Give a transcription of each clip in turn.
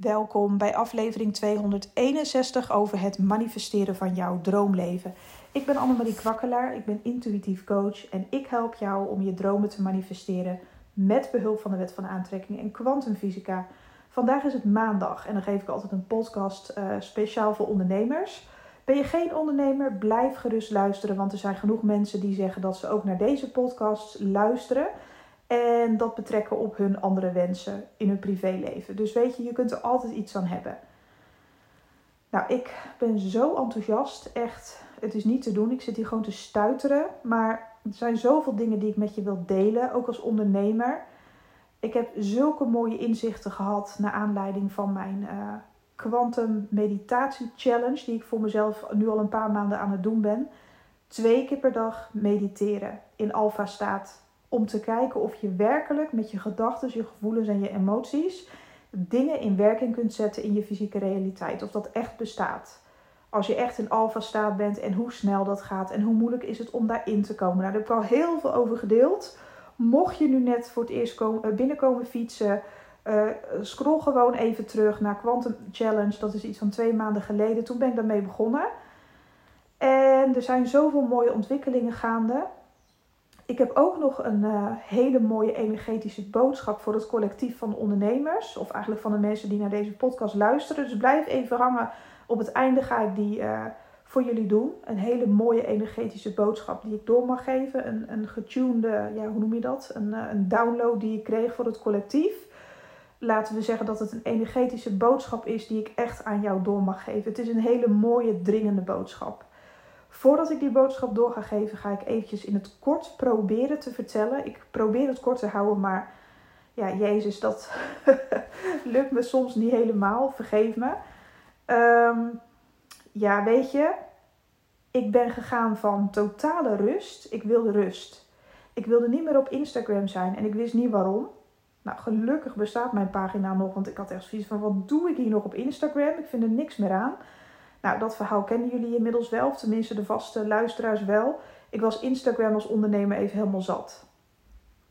Welkom bij aflevering 261 over het manifesteren van jouw droomleven. Ik ben Annemarie Kwakkelaar, ik ben intuïtief coach en ik help jou om je dromen te manifesteren met behulp van de wet van aantrekking en kwantumfysica. Vandaag is het maandag en dan geef ik altijd een podcast uh, speciaal voor ondernemers. Ben je geen ondernemer? Blijf gerust luisteren, want er zijn genoeg mensen die zeggen dat ze ook naar deze podcast luisteren. En dat betrekken op hun andere wensen in hun privéleven. Dus weet je, je kunt er altijd iets aan hebben. Nou, ik ben zo enthousiast. Echt, het is niet te doen. Ik zit hier gewoon te stuiteren. Maar er zijn zoveel dingen die ik met je wil delen, ook als ondernemer. Ik heb zulke mooie inzichten gehad naar aanleiding van mijn uh, Quantum Meditatie Challenge, die ik voor mezelf nu al een paar maanden aan het doen ben. Twee keer per dag mediteren in alfa staat om te kijken of je werkelijk met je gedachten, je gevoelens en je emoties dingen in werking kunt zetten in je fysieke realiteit. Of dat echt bestaat. Als je echt in alfa staat bent en hoe snel dat gaat en hoe moeilijk is het om daarin te komen. Nou, daar heb ik al heel veel over gedeeld. Mocht je nu net voor het eerst komen, eh, binnenkomen fietsen, uh, scroll gewoon even terug naar Quantum Challenge. Dat is iets van twee maanden geleden. Toen ben ik daarmee begonnen. En er zijn zoveel mooie ontwikkelingen gaande. Ik heb ook nog een uh, hele mooie energetische boodschap voor het collectief van ondernemers. Of eigenlijk van de mensen die naar deze podcast luisteren. Dus blijf even hangen. Op het einde ga ik die uh, voor jullie doen. Een hele mooie energetische boodschap die ik door mag geven. Een, een getunede, ja, hoe noem je dat? Een, uh, een download die ik kreeg voor het collectief. Laten we zeggen dat het een energetische boodschap is die ik echt aan jou door mag geven. Het is een hele mooie, dringende boodschap. Voordat ik die boodschap door ga geven, ga ik eventjes in het kort proberen te vertellen. Ik probeer het kort te houden, maar ja, Jezus, dat lukt me soms niet helemaal. Vergeef me. Um, ja, weet je, ik ben gegaan van totale rust. Ik wilde rust. Ik wilde niet meer op Instagram zijn en ik wist niet waarom. Nou, gelukkig bestaat mijn pagina nog, want ik had echt zoiets van: wat doe ik hier nog op Instagram? Ik vind er niks meer aan. Nou, dat verhaal kennen jullie inmiddels wel, of tenminste de vaste luisteraars wel. Ik was Instagram als ondernemer even helemaal zat.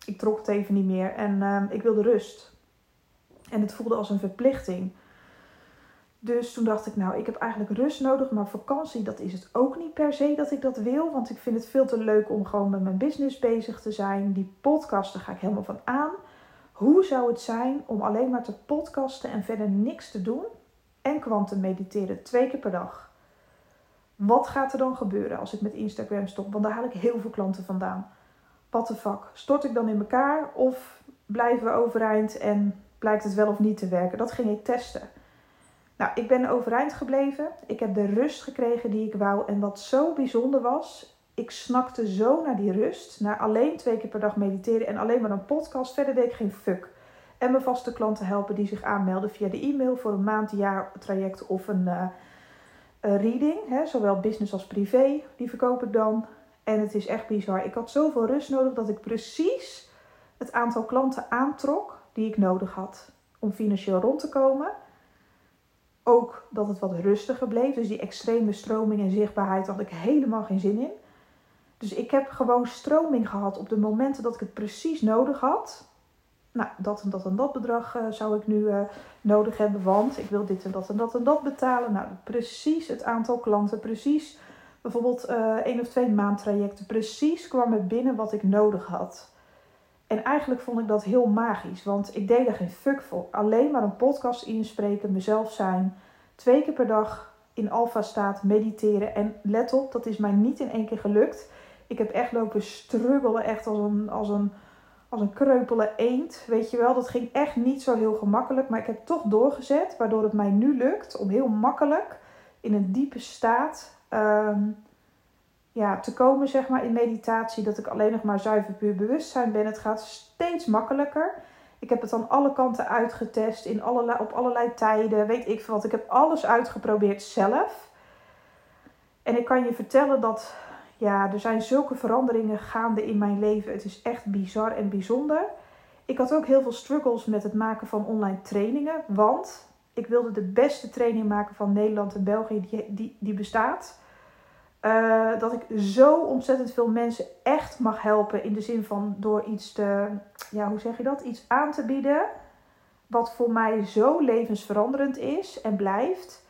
Ik trok het even niet meer en uh, ik wilde rust. En het voelde als een verplichting. Dus toen dacht ik, nou, ik heb eigenlijk rust nodig, maar vakantie, dat is het ook niet per se dat ik dat wil. Want ik vind het veel te leuk om gewoon met mijn business bezig te zijn. Die podcasten ga ik helemaal van aan. Hoe zou het zijn om alleen maar te podcasten en verder niks te doen? En kwantum mediteren twee keer per dag. Wat gaat er dan gebeuren als ik met Instagram stop? Want daar haal ik heel veel klanten vandaan. Wat de fuck? Stort ik dan in elkaar of blijven we overeind en blijkt het wel of niet te werken? Dat ging ik testen. Nou, ik ben overeind gebleven. Ik heb de rust gekregen die ik wou. En wat zo bijzonder was, ik snakte zo naar die rust. Naar alleen twee keer per dag mediteren en alleen maar een podcast. Verder deed ik geen fuck. En mijn vaste klanten helpen die zich aanmelden via de e-mail voor een maand, jaar traject of een, uh, een reading. Hè, zowel business als privé. Die verkoop ik dan. En het is echt bizar. Ik had zoveel rust nodig dat ik precies het aantal klanten aantrok die ik nodig had om financieel rond te komen. Ook dat het wat rustiger bleef. Dus die extreme stroming en zichtbaarheid had ik helemaal geen zin in. Dus ik heb gewoon stroming gehad op de momenten dat ik het precies nodig had nou, dat en dat en dat bedrag uh, zou ik nu uh, nodig hebben, want ik wil dit en dat en dat en dat betalen. Nou, precies het aantal klanten, precies bijvoorbeeld uh, één of twee maandtrajecten, precies kwam er binnen wat ik nodig had. En eigenlijk vond ik dat heel magisch, want ik deed er geen fuck voor. Alleen maar een podcast inspreken, mezelf zijn, twee keer per dag in alfa staat mediteren. En let op, dat is mij niet in één keer gelukt. Ik heb echt lopen struggelen, echt als een, als een als een kreupele eend. Weet je wel, dat ging echt niet zo heel gemakkelijk. Maar ik heb toch doorgezet, waardoor het mij nu lukt om heel makkelijk in een diepe staat ehm, ja, te komen, zeg maar, in meditatie. Dat ik alleen nog maar zuiver puur bewustzijn ben. Het gaat steeds makkelijker. Ik heb het aan alle kanten uitgetest, in allerlei, op allerlei tijden, weet ik veel wat. Ik heb alles uitgeprobeerd zelf. En ik kan je vertellen dat ja, er zijn zulke veranderingen gaande in mijn leven. Het is echt bizar en bijzonder. Ik had ook heel veel struggles met het maken van online trainingen. Want ik wilde de beste training maken van Nederland en België die, die, die bestaat. Uh, dat ik zo ontzettend veel mensen echt mag helpen. In de zin van door iets te, ja, hoe zeg je dat? Iets aan te bieden. wat voor mij zo levensveranderend is en blijft.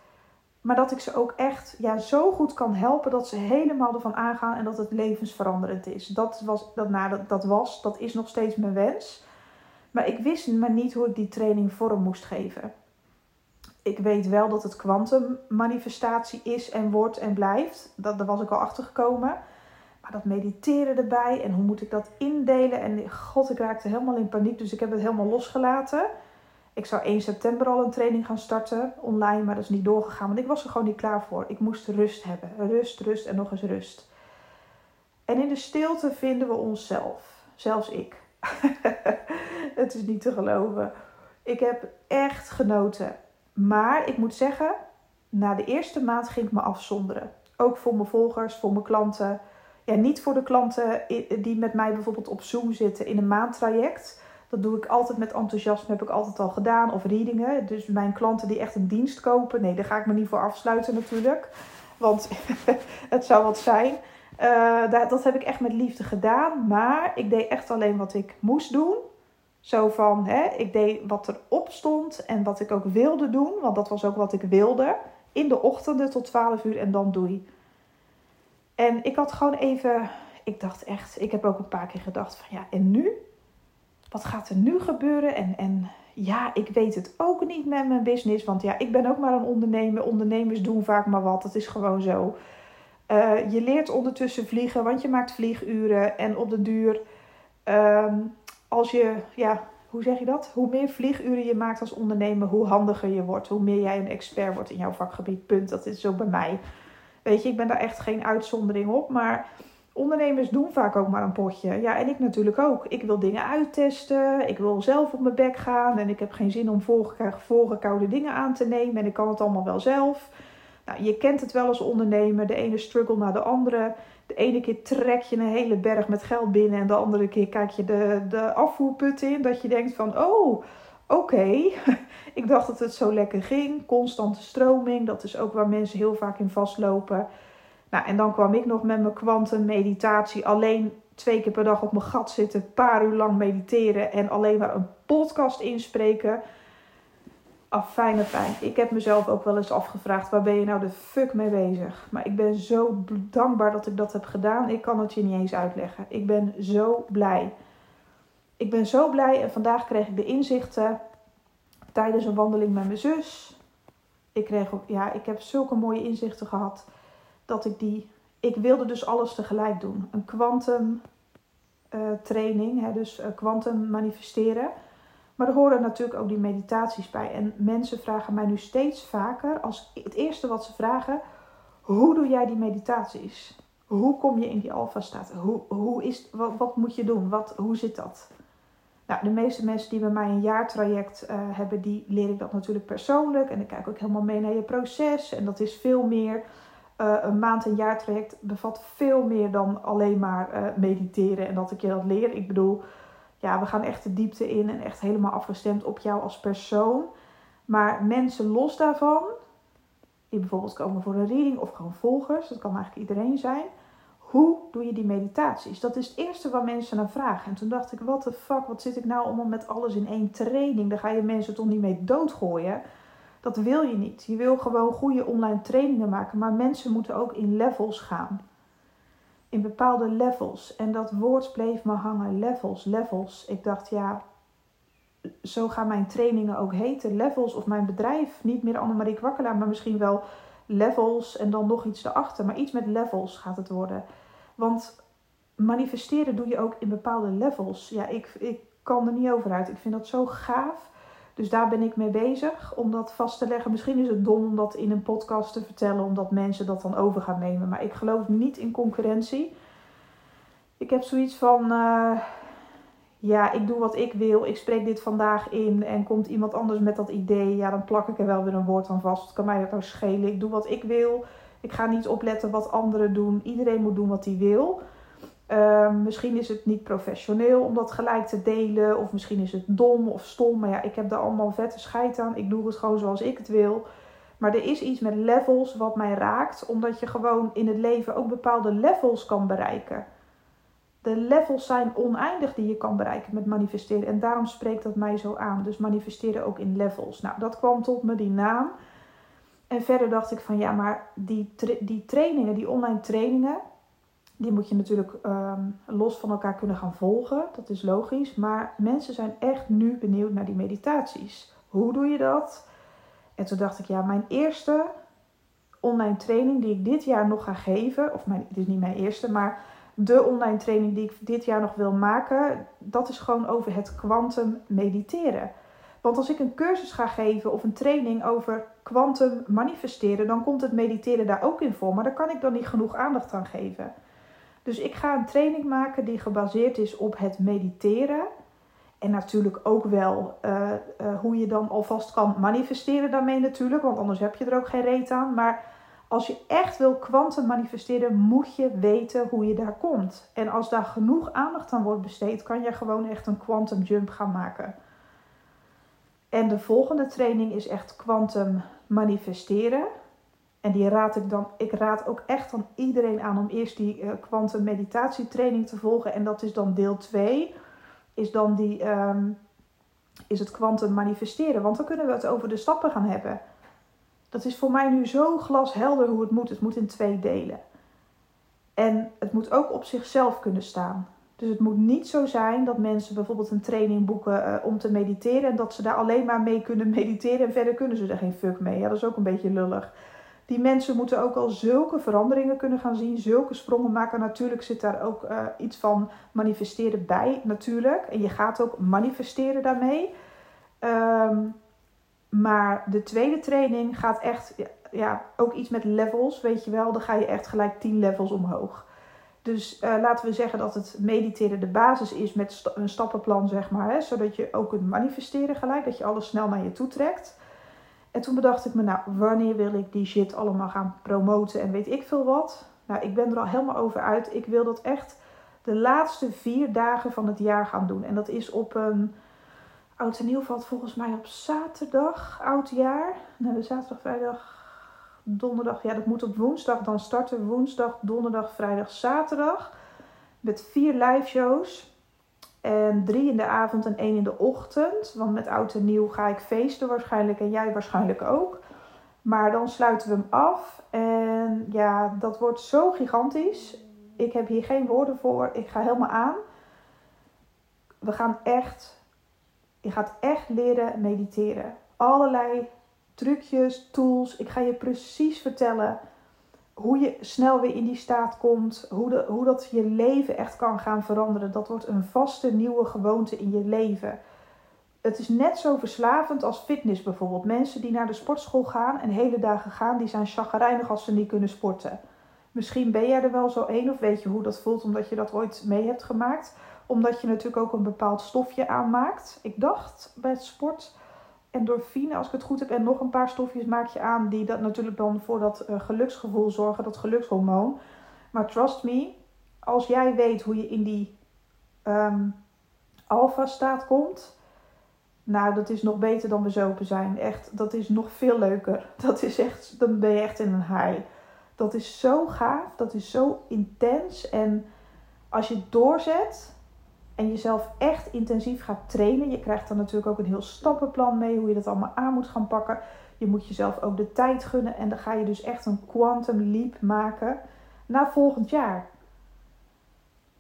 Maar dat ik ze ook echt ja, zo goed kan helpen dat ze helemaal ervan aangaan en dat het levensveranderend is. Dat was, dat, nou, dat, dat was, dat is nog steeds mijn wens. Maar ik wist maar niet hoe ik die training vorm moest geven. Ik weet wel dat het kwantummanifestatie is en wordt en blijft. Dat, daar was ik al achter gekomen. Maar dat mediteren erbij en hoe moet ik dat indelen? En god, ik raakte helemaal in paniek, dus ik heb het helemaal losgelaten. Ik zou 1 september al een training gaan starten online, maar dat is niet doorgegaan, want ik was er gewoon niet klaar voor. Ik moest rust hebben. Rust, rust en nog eens rust. En in de stilte vinden we onszelf. Zelfs ik. het is niet te geloven. Ik heb echt genoten. Maar ik moet zeggen, na de eerste maand ging ik me afzonderen. Ook voor mijn volgers, voor mijn klanten. Ja, niet voor de klanten die met mij bijvoorbeeld op Zoom zitten in een maandtraject. Dat doe ik altijd met enthousiasme, heb ik altijd al gedaan. Of readingen. Dus mijn klanten die echt een dienst kopen. Nee, daar ga ik me niet voor afsluiten natuurlijk. Want het zou wat zijn. Uh, dat heb ik echt met liefde gedaan. Maar ik deed echt alleen wat ik moest doen. Zo van, hè, ik deed wat erop stond en wat ik ook wilde doen. Want dat was ook wat ik wilde. In de ochtenden tot 12 uur en dan doei. En ik had gewoon even, ik dacht echt, ik heb ook een paar keer gedacht van ja, en nu? Wat gaat er nu gebeuren? En, en ja, ik weet het ook niet met mijn business. Want ja, ik ben ook maar een ondernemer. Ondernemers doen vaak maar wat. Het is gewoon zo. Uh, je leert ondertussen vliegen, want je maakt vlieguren. En op de duur, um, als je, ja, hoe zeg je dat? Hoe meer vlieguren je maakt als ondernemer, hoe handiger je wordt. Hoe meer jij een expert wordt in jouw vakgebied. Punt. Dat is zo bij mij. Weet je, ik ben daar echt geen uitzondering op. Maar ondernemers doen vaak ook maar een potje. Ja, en ik natuurlijk ook. Ik wil dingen uittesten. Ik wil zelf op mijn bek gaan. En ik heb geen zin om voorgekoude dingen aan te nemen. En ik kan het allemaal wel zelf. Nou, je kent het wel als ondernemer. De ene struggle naar de andere. De ene keer trek je een hele berg met geld binnen. En de andere keer kijk je de, de afvoerput in. Dat je denkt van, oh, oké. ik dacht dat het zo lekker ging. Constante stroming. Dat is ook waar mensen heel vaak in vastlopen. Nou, en dan kwam ik nog met mijn kwantum meditatie. Alleen twee keer per dag op mijn gat zitten. Een paar uur lang mediteren. En alleen maar een podcast inspreken afijn, fijn. Ik heb mezelf ook wel eens afgevraagd, waar ben je nou de fuck mee bezig? Maar ik ben zo dankbaar dat ik dat heb gedaan. Ik kan het je niet eens uitleggen. Ik ben zo blij. Ik ben zo blij en vandaag kreeg ik de inzichten tijdens een wandeling met mijn zus. Ik, kreeg ja, ik heb zulke mooie inzichten gehad dat ik die... Ik wilde dus alles tegelijk doen. Een kwantum uh, training, hè, dus kwantum uh, manifesteren maar er horen natuurlijk ook die meditaties bij. En mensen vragen mij nu steeds vaker, als het eerste wat ze vragen, hoe doe jij die meditaties? Hoe kom je in die alfa-staat? Hoe, hoe is, wat, moet je doen? Wat, hoe zit dat? Nou, de meeste mensen die bij mij een jaartraject uh, hebben, die leer ik dat natuurlijk persoonlijk. En ik kijk ook helemaal mee naar je proces. En dat is veel meer. Uh, een maand- en jaartraject bevat veel meer dan alleen maar uh, mediteren en dat ik je dat leer. Ik bedoel, ja, we gaan echt de diepte in en echt helemaal afgestemd op jou als persoon. Maar mensen los daarvan, die bijvoorbeeld komen voor een reading of gewoon volgers, dat kan eigenlijk iedereen zijn. Hoe doe je die meditaties? Dat is het eerste wat mensen naar vragen. En toen dacht ik, wat de fuck, wat zit ik nou allemaal met alles in één training? Daar ga je mensen toch niet mee doodgooien? Dat wil je niet. Je wil gewoon goede online trainingen maken, maar mensen moeten ook in levels gaan in bepaalde levels. En dat woord bleef me hangen. Levels, levels. Ik dacht, ja, zo gaan mijn trainingen ook heten. Levels of mijn bedrijf. Niet meer Annemarie Kwakkelaar, maar misschien wel levels en dan nog iets erachter. Maar iets met levels gaat het worden. Want manifesteren doe je ook in bepaalde levels. Ja, ik, ik kan er niet over uit. Ik vind dat zo gaaf. Dus daar ben ik mee bezig om dat vast te leggen. Misschien is het dom om dat in een podcast te vertellen, omdat mensen dat dan over gaan nemen. Maar ik geloof niet in concurrentie. Ik heb zoiets van, uh, ja, ik doe wat ik wil. Ik spreek dit vandaag in en komt iemand anders met dat idee. Ja, dan plak ik er wel weer een woord aan vast. Het kan mij dat nou schelen. Ik doe wat ik wil. Ik ga niet opletten wat anderen doen. Iedereen moet doen wat hij wil. Ehm, misschien is het niet professioneel om dat gelijk te delen. Of misschien is het dom of stom. Maar ja, ik heb daar allemaal vette scheid aan. Ik doe het gewoon zoals ik het wil. Maar er is iets met levels wat mij raakt. Omdat je gewoon in het leven ook bepaalde levels kan bereiken. De levels zijn oneindig die je kan bereiken met manifesteren. En daarom spreekt dat mij zo aan. Dus manifesteren ook in levels. Nou, dat kwam tot me, die naam. En verder dacht ik van ja, maar die, die trainingen, die online trainingen, die moet je natuurlijk ehm, los van elkaar kunnen gaan volgen. Dat is logisch. Maar mensen zijn echt nu benieuwd naar die meditaties. Hoe doe je dat? En toen dacht ik, ja, mijn eerste online training die ik dit jaar nog ga geven, of mijn, het is niet mijn eerste, maar de online training die ik dit jaar nog wil maken, dat is gewoon over het kwantum mediteren. Want als ik een cursus ga geven of een training over kwantum manifesteren, dan komt het mediteren daar ook in voor. Maar daar kan ik dan niet genoeg aandacht aan geven. Dus ik ga een training maken die gebaseerd is op het mediteren. En natuurlijk ook wel uh, uh, hoe je dan alvast kan manifesteren daarmee natuurlijk. Want anders heb je er ook geen reet aan. Maar als je echt wil kwantum manifesteren, moet je weten hoe je daar komt. En als daar genoeg aandacht aan wordt besteed, kan je gewoon echt een quantum jump gaan maken. En de volgende training is echt kwantum manifesteren. En die raad ik dan, ik raad ook echt aan iedereen aan om eerst die kwantum uh, meditatietraining te volgen. En dat is dan deel 2, is dan die, um, is het kwantum manifesteren. Want dan kunnen we het over de stappen gaan hebben. Dat is voor mij nu zo glashelder hoe het moet. Het moet in twee delen. En het moet ook op zichzelf kunnen staan. Dus het moet niet zo zijn dat mensen bijvoorbeeld een training boeken uh, om te mediteren en dat ze daar alleen maar mee kunnen mediteren en verder kunnen ze er geen fuck mee. Ja, dat is ook een beetje lullig. Die mensen moeten ook al zulke veranderingen kunnen gaan zien, zulke sprongen maken. Natuurlijk zit daar ook uh, iets van manifesteren bij, natuurlijk. En je gaat ook manifesteren daarmee. Um, maar de tweede training gaat echt, ja, ook iets met levels, weet je wel. Dan ga je echt gelijk 10 levels omhoog. Dus uh, laten we zeggen dat het mediteren de basis is met een stappenplan, zeg maar. Hè, zodat je ook kunt manifesteren gelijk, dat je alles snel naar je toe trekt. En toen bedacht ik me, nou, wanneer wil ik die shit allemaal gaan promoten en weet ik veel wat. Nou, ik ben er al helemaal over uit. Ik wil dat echt de laatste vier dagen van het jaar gaan doen. En dat is op een Oud en nieuw valt volgens mij op zaterdag, oud jaar. Nou, de zaterdag, vrijdag, donderdag. Ja, dat moet op woensdag dan starten. Woensdag, donderdag, vrijdag, zaterdag. Met vier live shows. En drie in de avond en één in de ochtend. Want met oud en nieuw ga ik feesten waarschijnlijk. En jij waarschijnlijk ook. Maar dan sluiten we hem af. En ja, dat wordt zo gigantisch. Ik heb hier geen woorden voor. Ik ga helemaal aan. We gaan echt je gaat echt leren mediteren. Allerlei trucjes, tools. Ik ga je precies vertellen hoe je snel weer in die staat komt. Hoe, de, hoe dat je leven echt kan gaan veranderen. Dat wordt een vaste nieuwe gewoonte in je leven. Het is net zo verslavend als fitness bijvoorbeeld. Mensen die naar de sportschool gaan en hele dagen gaan, die zijn chagrijnig als ze niet kunnen sporten. Misschien ben jij er wel zo één of weet je hoe dat voelt omdat je dat ooit mee hebt gemaakt omdat je natuurlijk ook een bepaald stofje aanmaakt. Ik dacht bij het sport endorfine, als ik het goed heb. En nog een paar stofjes maak je aan die dat natuurlijk dan voor dat uh, geluksgevoel zorgen, dat gelukshormoon. Maar trust me, als jij weet hoe je in die um, alfa-staat komt, nou, dat is nog beter dan bezopen zijn. Echt, dat is nog veel leuker. Dat is echt, dan ben je echt in een high. Dat is zo gaaf, dat is zo intens. En als je doorzet, en jezelf echt intensief gaat trainen. Je krijgt dan natuurlijk ook een heel stappenplan mee hoe je dat allemaal aan moet gaan pakken. Je moet jezelf ook de tijd gunnen en dan ga je dus echt een quantum leap maken na volgend jaar.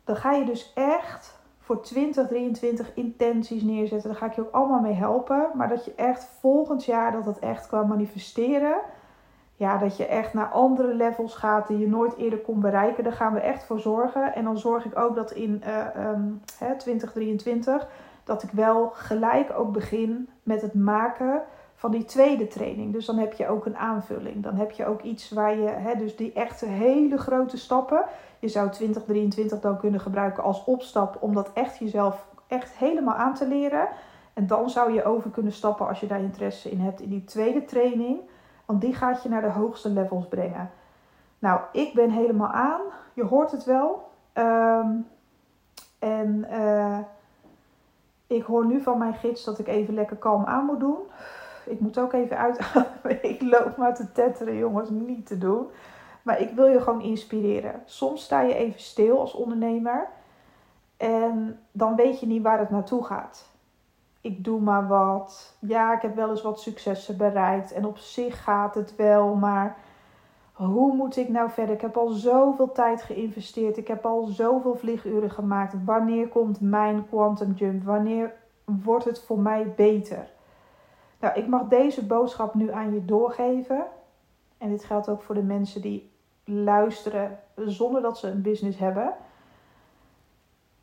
Dan ga je dus echt voor 2023 intenties neerzetten. Daar ga ik je ook allemaal mee helpen. Maar dat je echt volgend jaar, dat het echt kan manifesteren ja, dat je echt naar andere levels gaat die je nooit eerder kon bereiken. Daar gaan we echt voor zorgen. En dan zorg ik ook dat in uh, hè, 2023 dat ik wel gelijk ook begin met het maken van die tweede training. Dus dan heb je ook een aanvulling. Dan heb je ook iets waar je, hè, dus die echte hele grote stappen. Je zou 2023 dan kunnen gebruiken als opstap om dat echt jezelf echt helemaal aan te leren. En dan zou je over kunnen stappen als je daar interesse in hebt in die tweede training. Want die gaat je naar de hoogste levels brengen. Nou, ik ben helemaal aan. Je hoort het wel. Um, en uh, ik hoor nu van mijn gids dat ik even lekker kalm aan moet doen. Ik moet ook even uitademen. ik loop maar te tetteren, jongens. Niet te doen. Maar ik wil je gewoon inspireren. Soms sta je even stil als ondernemer. En dan weet je niet waar het naartoe gaat. Ik doe maar wat. Ja, ik heb wel eens wat successen bereikt. En op zich gaat het wel, maar hoe moet ik nou verder? Ik heb al zoveel tijd geïnvesteerd. Ik heb al zoveel vlieguren gemaakt. Wanneer komt mijn quantum jump? Wanneer wordt het voor mij beter? Nou, ik mag deze boodschap nu aan je doorgeven. En dit geldt ook voor de mensen die luisteren zonder dat ze een business hebben.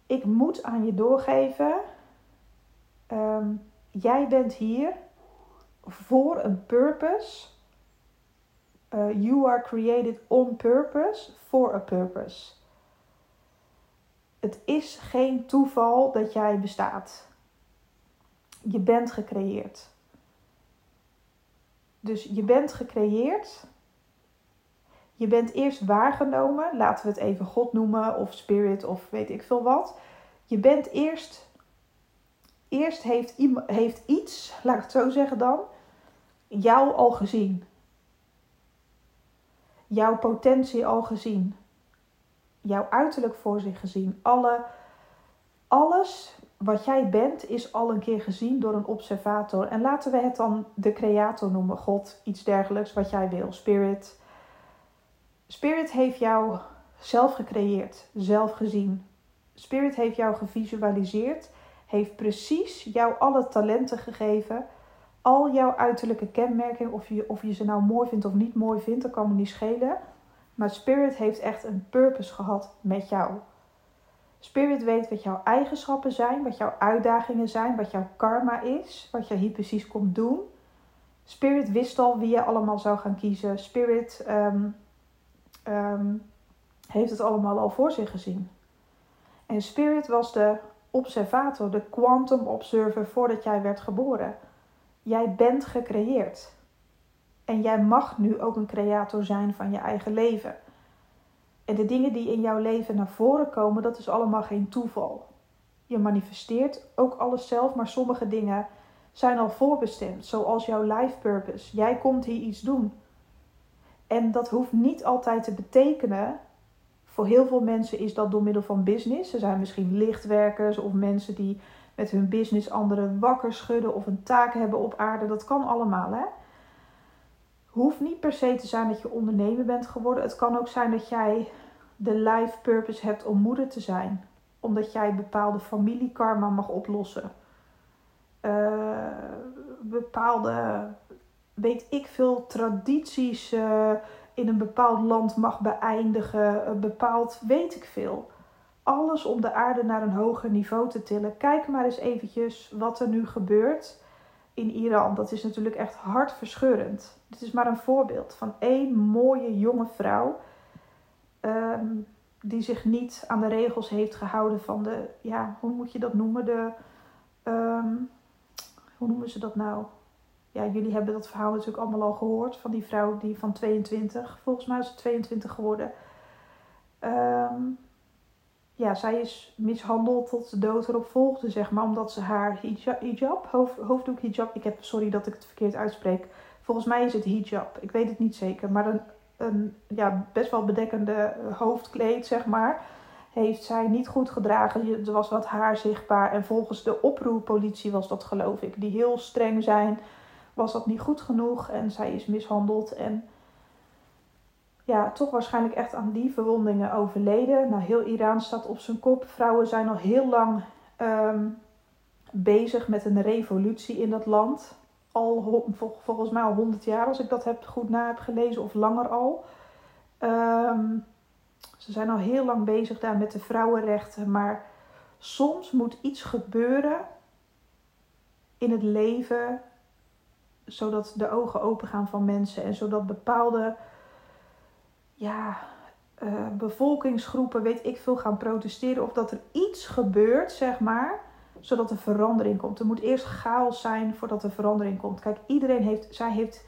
Ik moet aan je doorgeven. Ehm, jij bent hier voor een purpose. Uh, you are created on purpose for a purpose. Het is geen toeval dat jij bestaat. Je bent gecreëerd. Dus je bent gecreëerd. Je bent eerst waargenomen, laten we het even God noemen of spirit of weet ik veel wat. Je bent eerst, eerst heeft, heeft iets, laat ik het zo zeggen dan, jou al gezien. Jouw potentie al gezien. Jouw uiterlijk voor zich gezien. Alle, alles wat jij bent is al een keer gezien door een observator. En laten we het dan de creator noemen, God, iets dergelijks wat jij wil, spirit. Spirit heeft jou zelf gecreëerd, zelf gezien. Spirit heeft jou gevisualiseerd, heeft precies jou alle talenten gegeven, al jouw uiterlijke kenmerken, of je, of je ze nou mooi vindt of niet mooi vindt, dat kan me niet schelen. Maar Spirit heeft echt een purpose gehad met jou. Spirit weet wat jouw eigenschappen zijn, wat jouw uitdagingen zijn, wat jouw karma is, wat je hier precies komt doen. Spirit wist al wie je allemaal zou gaan kiezen. Spirit um, heeft het allemaal al voor zich gezien. En Spirit was de observator, de quantum observer voordat jij werd geboren. Jij bent gecreëerd. En jij mag nu ook een creator zijn van je eigen leven. En de dingen die in jouw leven naar voren komen, dat is allemaal geen toeval. Je manifesteert ook alles zelf, maar sommige dingen zijn al voorbestemd, zoals jouw life purpose. Jij komt hier iets doen. En dat hoeft niet altijd te betekenen. Voor heel veel mensen is dat door middel van business. Er zijn misschien lichtwerkers of mensen die met hun business anderen wakker schudden of een taak hebben op aarde. Dat kan allemaal, hè? Hoeft niet per se te zijn dat je ondernemer bent geworden. Het kan ook zijn dat jij de life purpose hebt om moeder te zijn. Omdat jij bepaalde familiekarma mag oplossen. Uh, bepaalde, weet ik veel, tradities uh, in een bepaald land mag beëindigen. Uh, bepaald, weet ik veel. Alles om de aarde naar een hoger niveau te tillen. Kijk maar eens eventjes wat er nu gebeurt in Iran. Dat is natuurlijk echt hartverscheurend. Dit is maar een voorbeeld van één mooie jonge vrouw. Ehm, die zich niet aan de regels heeft gehouden van de, ja, hoe moet je dat noemen? De, ehm, hoe noemen ze dat nou? Ja, jullie hebben dat verhaal natuurlijk allemaal al gehoord van die vrouw die van 22, volgens mij is ze 22 geworden. Um, ja, zij is mishandeld tot de dood erop volgde, zeg maar, omdat ze haar hijab, hijab hoofd, hoofddoek hijab, ik heb, sorry dat ik het verkeerd uitspreek. Volgens mij is het hijab, ik weet het niet zeker, maar een, een ja, best wel bedekkende hoofdkleed, zeg maar, heeft zij niet goed gedragen. Er was wat haar zichtbaar en volgens de oproerpolitie was dat, geloof ik, die heel streng zijn, was dat niet goed genoeg en zij is mishandeld en ja, toch waarschijnlijk echt aan die verwondingen overleden. Nou, heel Iran staat op zijn kop. Vrouwen zijn al heel lang ehm, bezig met een revolutie in dat land. Al volgens mij al 100 jaar, als ik dat heb, goed na heb gelezen, of langer al. Ehm, ze zijn al heel lang bezig daar met de vrouwenrechten. Maar soms moet iets gebeuren in het leven, zodat de ogen open gaan van mensen en zodat bepaalde ja, uh, bevolkingsgroepen, weet ik veel, gaan protesteren. Of dat er iets gebeurt, zeg maar, zodat er verandering komt. Er moet eerst chaos zijn voordat er verandering komt. Kijk, iedereen heeft, zij heeft,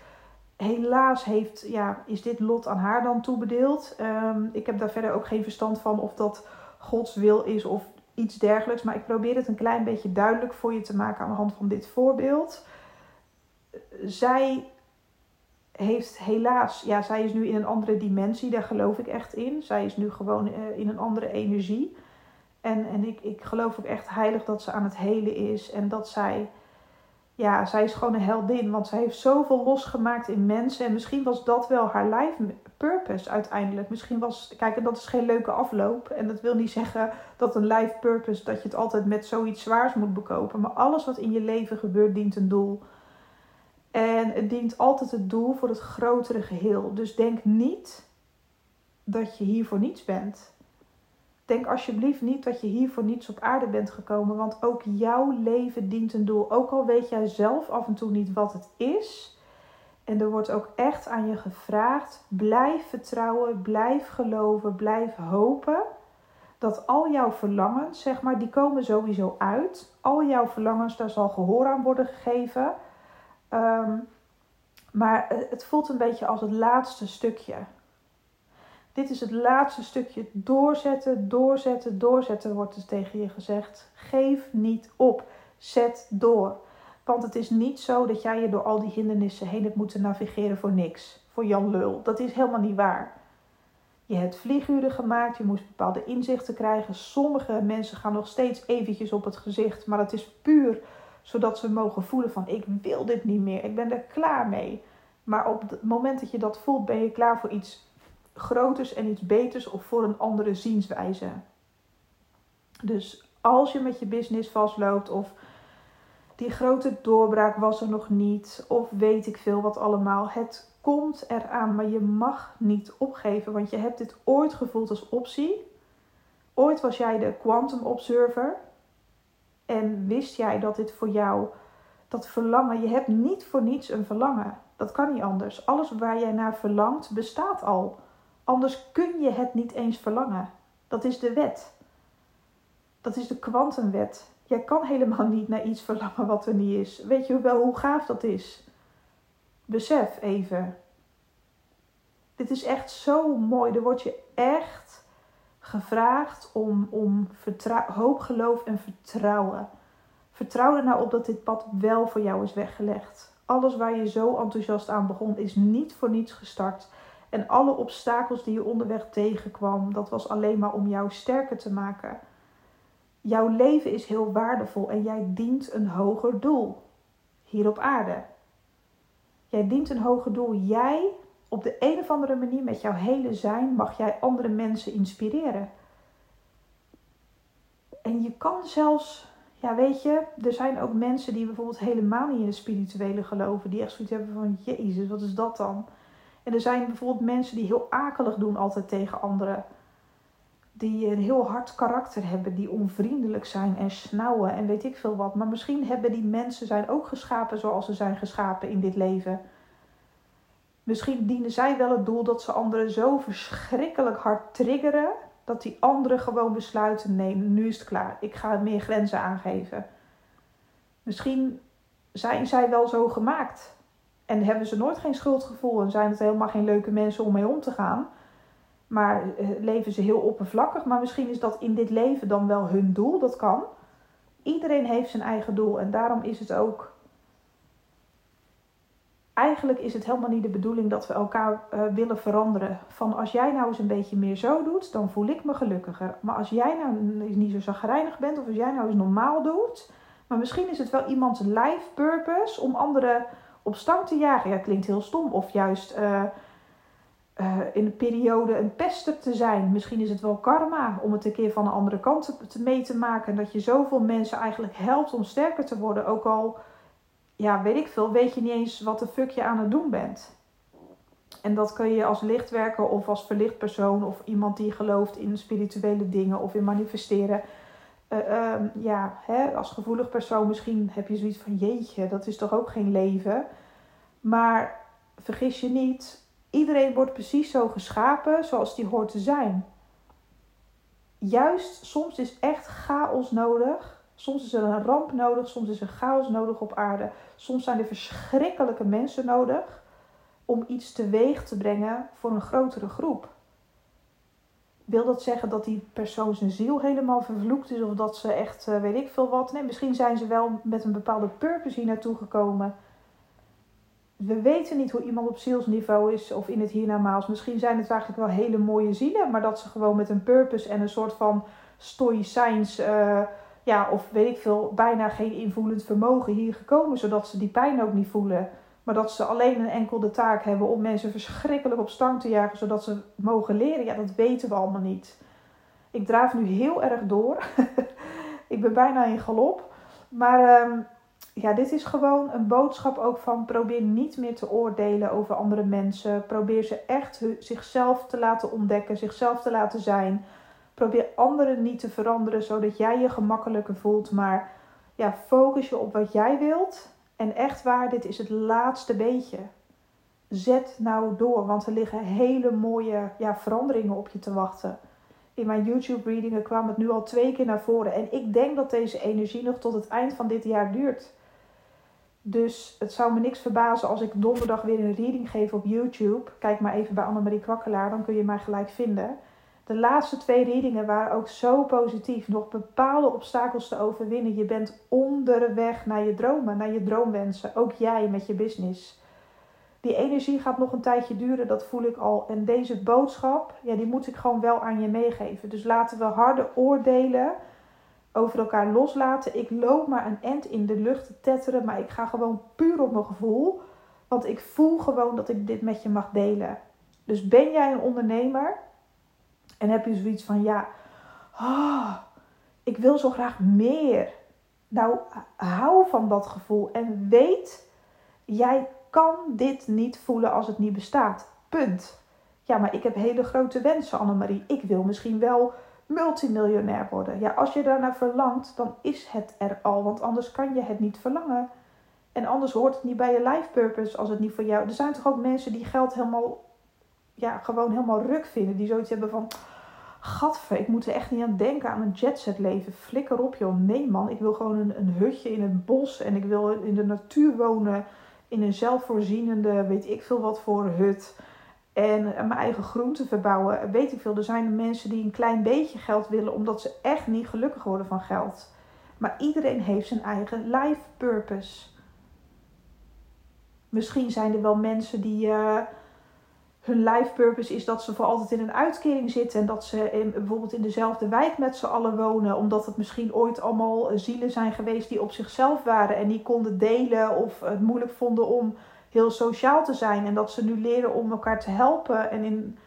helaas heeft, ja, is dit lot aan haar dan toebedeeld. Um, ik heb daar verder ook geen verstand van of dat Gods wil is of iets dergelijks. Maar ik probeer het een klein beetje duidelijk voor je te maken aan de hand van dit voorbeeld. Zij heeft helaas, ja, zij is nu in een andere dimensie, daar geloof ik echt in. Zij is nu gewoon uh, in een andere energie. En, en ik, ik geloof ook echt heilig dat ze aan het helen is. En dat zij, ja, zij is gewoon een heldin. Want zij heeft zoveel losgemaakt in mensen. En misschien was dat wel haar life purpose uiteindelijk. Misschien was, kijk, en dat is geen leuke afloop. En dat wil niet zeggen dat een life purpose, dat je het altijd met zoiets zwaars moet bekopen. Maar alles wat in je leven gebeurt, dient een doel. En het dient altijd het doel voor het grotere geheel. Dus denk niet dat je hier voor niets bent. Denk alsjeblieft niet dat je hier voor niets op aarde bent gekomen, want ook jouw leven dient een doel. Ook al weet jij zelf af en toe niet wat het is. En er wordt ook echt aan je gevraagd: blijf vertrouwen, blijf geloven, blijf hopen. Dat al jouw verlangens, zeg maar, die komen sowieso uit. Al jouw verlangens, daar zal gehoor aan worden gegeven. Um, maar het voelt een beetje als het laatste stukje. Dit is het laatste stukje. Doorzetten, doorzetten, doorzetten wordt er tegen je gezegd. Geef niet op. Zet door. Want het is niet zo dat jij je door al die hindernissen heen hebt moeten navigeren voor niks. Voor Jan Lul. Dat is helemaal niet waar. Je hebt vlieguren gemaakt, je moest bepaalde inzichten krijgen. Sommige mensen gaan nog steeds eventjes op het gezicht, maar dat is puur zodat ze mogen voelen van ik wil dit niet meer, ik ben er klaar mee. Maar op het moment dat je dat voelt, ben je klaar voor iets groters en iets beters of voor een andere zienswijze. Dus als je met je business vastloopt of die grote doorbraak was er nog niet of weet ik veel wat allemaal, het komt eraan, maar je mag niet opgeven, want je hebt dit ooit gevoeld als optie. Ooit was jij de quantum observer en wist jij dat dit voor jou, dat verlangen, je hebt niet voor niets een verlangen. Dat kan niet anders. Alles waar jij naar verlangt bestaat al. Anders kun je het niet eens verlangen. Dat is de wet. Dat is de kwantumwet. Jij kan helemaal niet naar iets verlangen wat er niet is. Weet je wel hoe gaaf dat is? Besef even. Dit is echt zo mooi. Er wordt je echt gevraagd om, om hoop, geloof en vertrouwen. Vertrouw er nou op dat dit pad wel voor jou is weggelegd. Alles waar je zo enthousiast aan begon is niet voor niets gestart. En alle obstakels die je onderweg tegenkwam, dat was alleen maar om jou sterker te maken. Jouw leven is heel waardevol en jij dient een hoger doel hier op aarde. Jij dient een hoger doel. Jij op de een of andere manier met jouw hele zijn mag jij andere mensen inspireren. En je kan zelfs, ja weet je, er zijn ook mensen die bijvoorbeeld helemaal niet in de spirituele geloven, die echt zoiets hebben van, Jezus, wat is dat dan? En er zijn bijvoorbeeld mensen die heel akelig doen altijd tegen anderen. Die een heel hard karakter hebben, die onvriendelijk zijn en snauwen en weet ik veel wat. Maar misschien hebben die mensen zijn ook geschapen zoals ze zijn geschapen in dit leven. Misschien dienen zij wel het doel dat ze anderen zo verschrikkelijk hard triggeren. Dat die anderen gewoon besluiten: nee, nu is het klaar. Ik ga meer grenzen aangeven. Misschien zijn zij wel zo gemaakt. En hebben ze nooit geen schuldgevoel en zijn het helemaal geen leuke mensen om mee om te gaan. Maar eh, leven ze heel oppervlakkig. Maar misschien is dat in dit leven dan wel hun doel. Dat kan. Iedereen heeft zijn eigen doel. En daarom is het ook eigenlijk is het helemaal niet de bedoeling dat we elkaar uh, willen veranderen. Van als jij nou eens een beetje meer zo doet, dan voel ik me gelukkiger. Maar als jij nou niet zo zagrijnig bent, of als jij nou eens normaal doet. Maar misschien is het wel iemands life purpose om anderen op stang te jagen. Ja, klinkt heel stom. Of juist uh, uh, in een periode een pester te zijn. Misschien is het wel karma om het een keer van de andere kant te mee te maken. En dat je zoveel mensen eigenlijk helpt om sterker te worden. Ook al ja, weet ik veel, weet je niet eens wat de fuck je aan het doen bent. En dat kun je als lichtwerker of als verlicht persoon of iemand die gelooft in spirituele dingen of in manifesteren. Uh, uh, ja, hè, als gevoelig persoon misschien heb je zoiets van jeetje, dat is toch ook geen leven. Maar vergis je niet, iedereen wordt precies zo geschapen zoals die hoort te zijn. Juist soms is echt chaos nodig Soms is er een ramp nodig, soms is er chaos nodig op aarde. Soms zijn er verschrikkelijke mensen nodig om iets teweeg te brengen voor een grotere groep. Wil dat zeggen dat die persoon zijn ziel helemaal vervloekt is of dat ze echt uh, weet ik veel wat? Nee, misschien zijn ze wel met een bepaalde purpose hier naartoe gekomen. We weten niet hoe iemand op zielsniveau is of in het hiernamaals. Misschien zijn het eigenlijk wel hele mooie zielen, maar dat ze gewoon met een purpose en een soort van stoïcijns, uh, ja, of weet ik veel, bijna geen invoelend vermogen hier gekomen, zodat ze die pijn ook niet voelen. Maar dat ze alleen een enkel de taak hebben om mensen verschrikkelijk op stang te jagen, zodat ze mogen leren. Ja, dat weten we allemaal niet. Ik draaf nu heel erg door. ik ben bijna in galop. Maar um, ja, dit is gewoon een boodschap ook van probeer niet meer te oordelen over andere mensen. Probeer ze echt zichzelf te laten ontdekken, zichzelf te laten zijn. Probeer anderen niet te veranderen zodat jij je gemakkelijker voelt. Maar ja, focus je op wat jij wilt. En echt waar, dit is het laatste beetje. Zet nou door, want er liggen hele mooie ja, veranderingen op je te wachten. In mijn YouTube-readingen kwam het nu al twee keer naar voren. En ik denk dat deze energie nog tot het eind van dit jaar duurt. Dus het zou me niks verbazen als ik donderdag weer een reading geef op YouTube. Kijk maar even bij Annemarie Kwakkelaar, dan kun je mij gelijk vinden. De laatste twee readingen waren ook zo positief. Nog bepaalde obstakels te overwinnen. Je bent onderweg naar je dromen, naar je droomwensen. Ook jij met je business. Die energie gaat nog een tijdje duren, dat voel ik al. En deze boodschap, ja, die moet ik gewoon wel aan je meegeven. Dus laten we harde oordelen over elkaar loslaten. Ik loop maar een end in de lucht te tetteren, maar ik ga gewoon puur op mijn gevoel. Want ik voel gewoon dat ik dit met je mag delen. Dus ben jij een ondernemer en heb je zoiets van, ja, oh, ik wil zo graag meer. Nou, hou van dat gevoel en weet, jij kan dit niet voelen als het niet bestaat. Punt. Ja, maar ik heb hele grote wensen, Annemarie. Ik wil misschien wel multimiljonair worden. Ja, als je daarnaar verlangt, dan is het er al, want anders kan je het niet verlangen. En anders hoort het niet bij je life purpose als het niet voor jou. Er zijn toch ook mensen die geld helemaal, ja, gewoon helemaal ruk vinden. Die zoiets hebben van, gadver, ik moet er echt niet aan denken aan een jetset leven. Flikker op joh. Nee man, ik wil gewoon een, een hutje in het bos en ik wil in de natuur wonen. In een zelfvoorzienende, weet ik veel wat voor hut en mijn eigen groenten verbouwen. Weet ik veel. Er zijn mensen die een klein beetje geld willen omdat ze echt niet gelukkig worden van geld. Maar iedereen heeft zijn eigen life purpose. Misschien zijn er wel mensen die uh, hun life purpose is dat ze voor altijd in een uitkering zitten en dat ze in, bijvoorbeeld in dezelfde wijk met z'n allen wonen, omdat het misschien ooit allemaal zielen zijn geweest die op zichzelf waren en die konden delen of het moeilijk vonden om heel sociaal te zijn. En dat ze nu leren om elkaar te helpen. En in,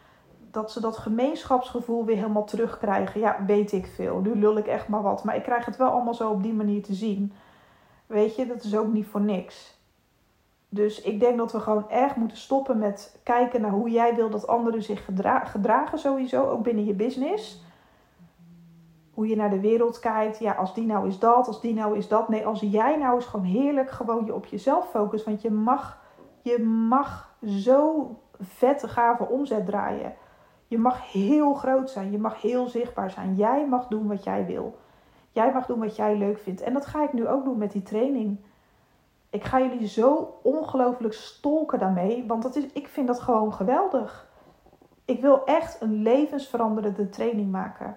dat ze dat gemeenschapsgevoel weer helemaal terugkrijgen. Ja, weet ik veel. Nu lul ik echt maar wat. Maar ik krijg het wel allemaal zo op die manier te zien. Weet je, dat is ook niet voor niks. Dus ik denk dat we gewoon erg moeten stoppen met kijken naar hoe jij wil dat anderen zich gedragen sowieso. Ook binnen je business. Hoe je naar de wereld kijkt. Ja, als die nou is dat, als die nou is dat. Nee, als jij nou eens gewoon heerlijk gewoon je op jezelf focust. Want je mag je mag zo vette, gave omzet draaien. Je mag heel groot zijn. Je mag heel zichtbaar zijn. Jij mag doen wat jij wil. Jij mag doen wat jij leuk vindt. En dat ga ik nu ook doen met die training. Ik ga jullie zo ongelooflijk stolken daarmee. Want dat is, ik vind dat gewoon geweldig. Ik wil echt een levensveranderende training maken.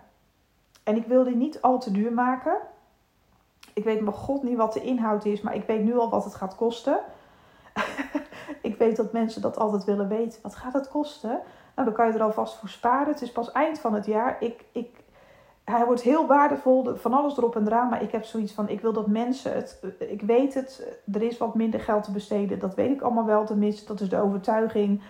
En ik wil die niet al te duur maken. Ik weet mijn god niet wat de inhoud is, maar ik weet nu al wat het gaat kosten. ik weet dat mensen dat altijd willen weten. Wat gaat het kosten? Nou, dan kan je er alvast voor sparen. Het is pas eind van het jaar. Ik, ik, hij wordt heel waardevol, van alles erop en eraan. Maar ik heb zoiets van, ik wil dat mensen het... Ik weet het, er is wat minder geld te besteden. Dat weet ik allemaal wel tenminste. Dat is de overtuiging.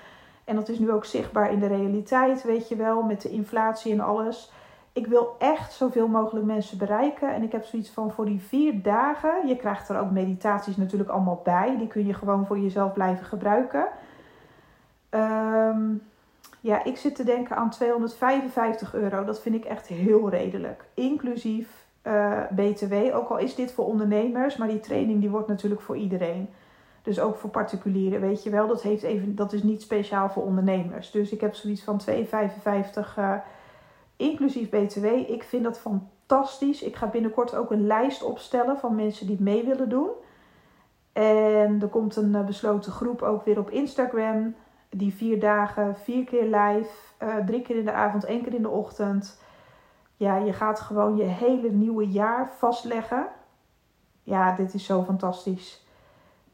En dat is nu ook zichtbaar in de realiteit, weet je wel. Met de inflatie en alles ik wil echt zoveel mogelijk mensen bereiken. En ik heb zoiets van voor die vier dagen. Je krijgt er ook meditaties natuurlijk allemaal bij. Die kun je gewoon voor jezelf blijven gebruiken. Um, ja, ik zit te denken aan 255 euro. Dat vind ik echt heel redelijk. Inclusief eh, BTW. Ook al is dit voor ondernemers. Maar die training die wordt natuurlijk voor iedereen. Dus ook voor particulieren, weet je wel. Dat, heeft even, dat is niet speciaal voor ondernemers. Dus ik heb zoiets van 255 uh, inclusief BTW. Ik vind dat fantastisch. Ik ga binnenkort ook een lijst opstellen van mensen die mee willen doen. En er komt een eh, besloten groep ook weer op Instagram. Die vier dagen, vier keer live, uh, drie keer in de avond, één keer in de ochtend. Ja, je gaat gewoon je hele nieuwe jaar vastleggen. Ja, dit is zo fantastisch.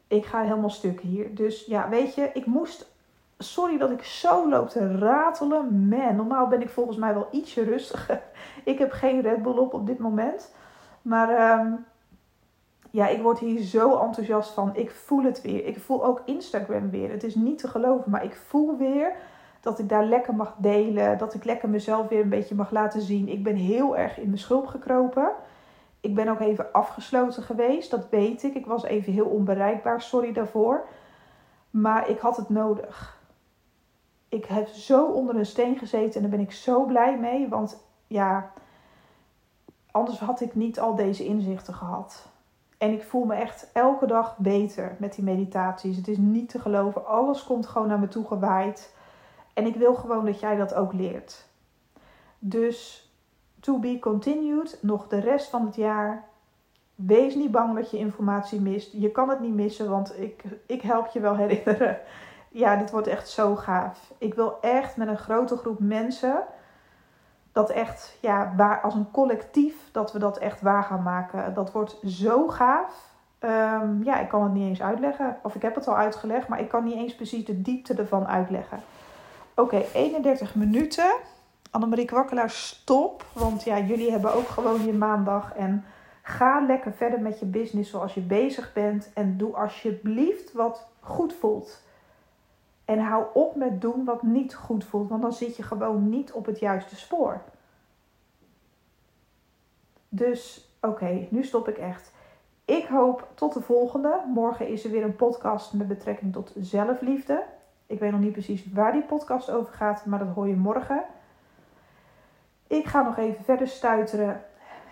Ik ga helemaal stuk hier. Dus ja, weet je, ik moest sorry dat ik zo loop te ratelen. Man, normaal ben ik volgens mij wel ietsje rustiger. Ik heb geen Red Bull op op dit moment. Maar ehm, ja, ik word hier zo enthousiast van. Ik voel het weer. Ik voel ook Instagram weer. Het is niet te geloven, maar ik voel weer dat ik daar lekker mag delen. Dat ik lekker mezelf weer een beetje mag laten zien. Ik ben heel erg in mijn schulp gekropen. Ik ben ook even afgesloten geweest, dat weet ik. Ik was even heel onbereikbaar, sorry daarvoor. Maar ik had het nodig. Ik heb zo onder een steen gezeten en daar ben ik zo blij mee. Want ja, anders had ik niet al deze inzichten gehad. En ik voel me echt elke dag beter met die meditaties. Het is niet te geloven. Alles komt gewoon naar me toe gewaaid. En ik wil gewoon dat jij dat ook leert. Dus to be continued, nog de rest van het jaar. Wees niet bang dat je informatie mist. Je kan het niet missen, want ik, ik help je wel herinneren. Ja, dit wordt echt zo gaaf. Ik wil echt met een grote groep mensen dat echt, ja, waar, als een collectief, dat we dat echt waar gaan maken. Dat wordt zo gaaf. Ehm, ja, ik kan het niet eens uitleggen. Of ik heb het al uitgelegd, maar ik kan niet eens precies de diepte ervan uitleggen. Oké, 31 minuten. Annemarie Kwakkelaar, stop. Want ja, jullie hebben ook gewoon je maandag. En ga lekker verder met je business zoals je bezig bent. En doe alsjeblieft wat goed voelt. En hou op met doen wat niet goed voelt, want dan zit je gewoon niet op het juiste spoor. Dus oké, nu stop ik echt. Ik hoop tot de volgende. Morgen is er weer een podcast met betrekking tot zelfliefde. Ik weet nog niet precies waar die podcast over gaat, maar dat hoor je morgen. Ik ga nog even verder stuiteren.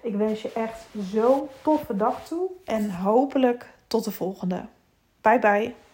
Ik wens je echt zo'n toffe dag toe en hopelijk tot de volgende. Bye bye.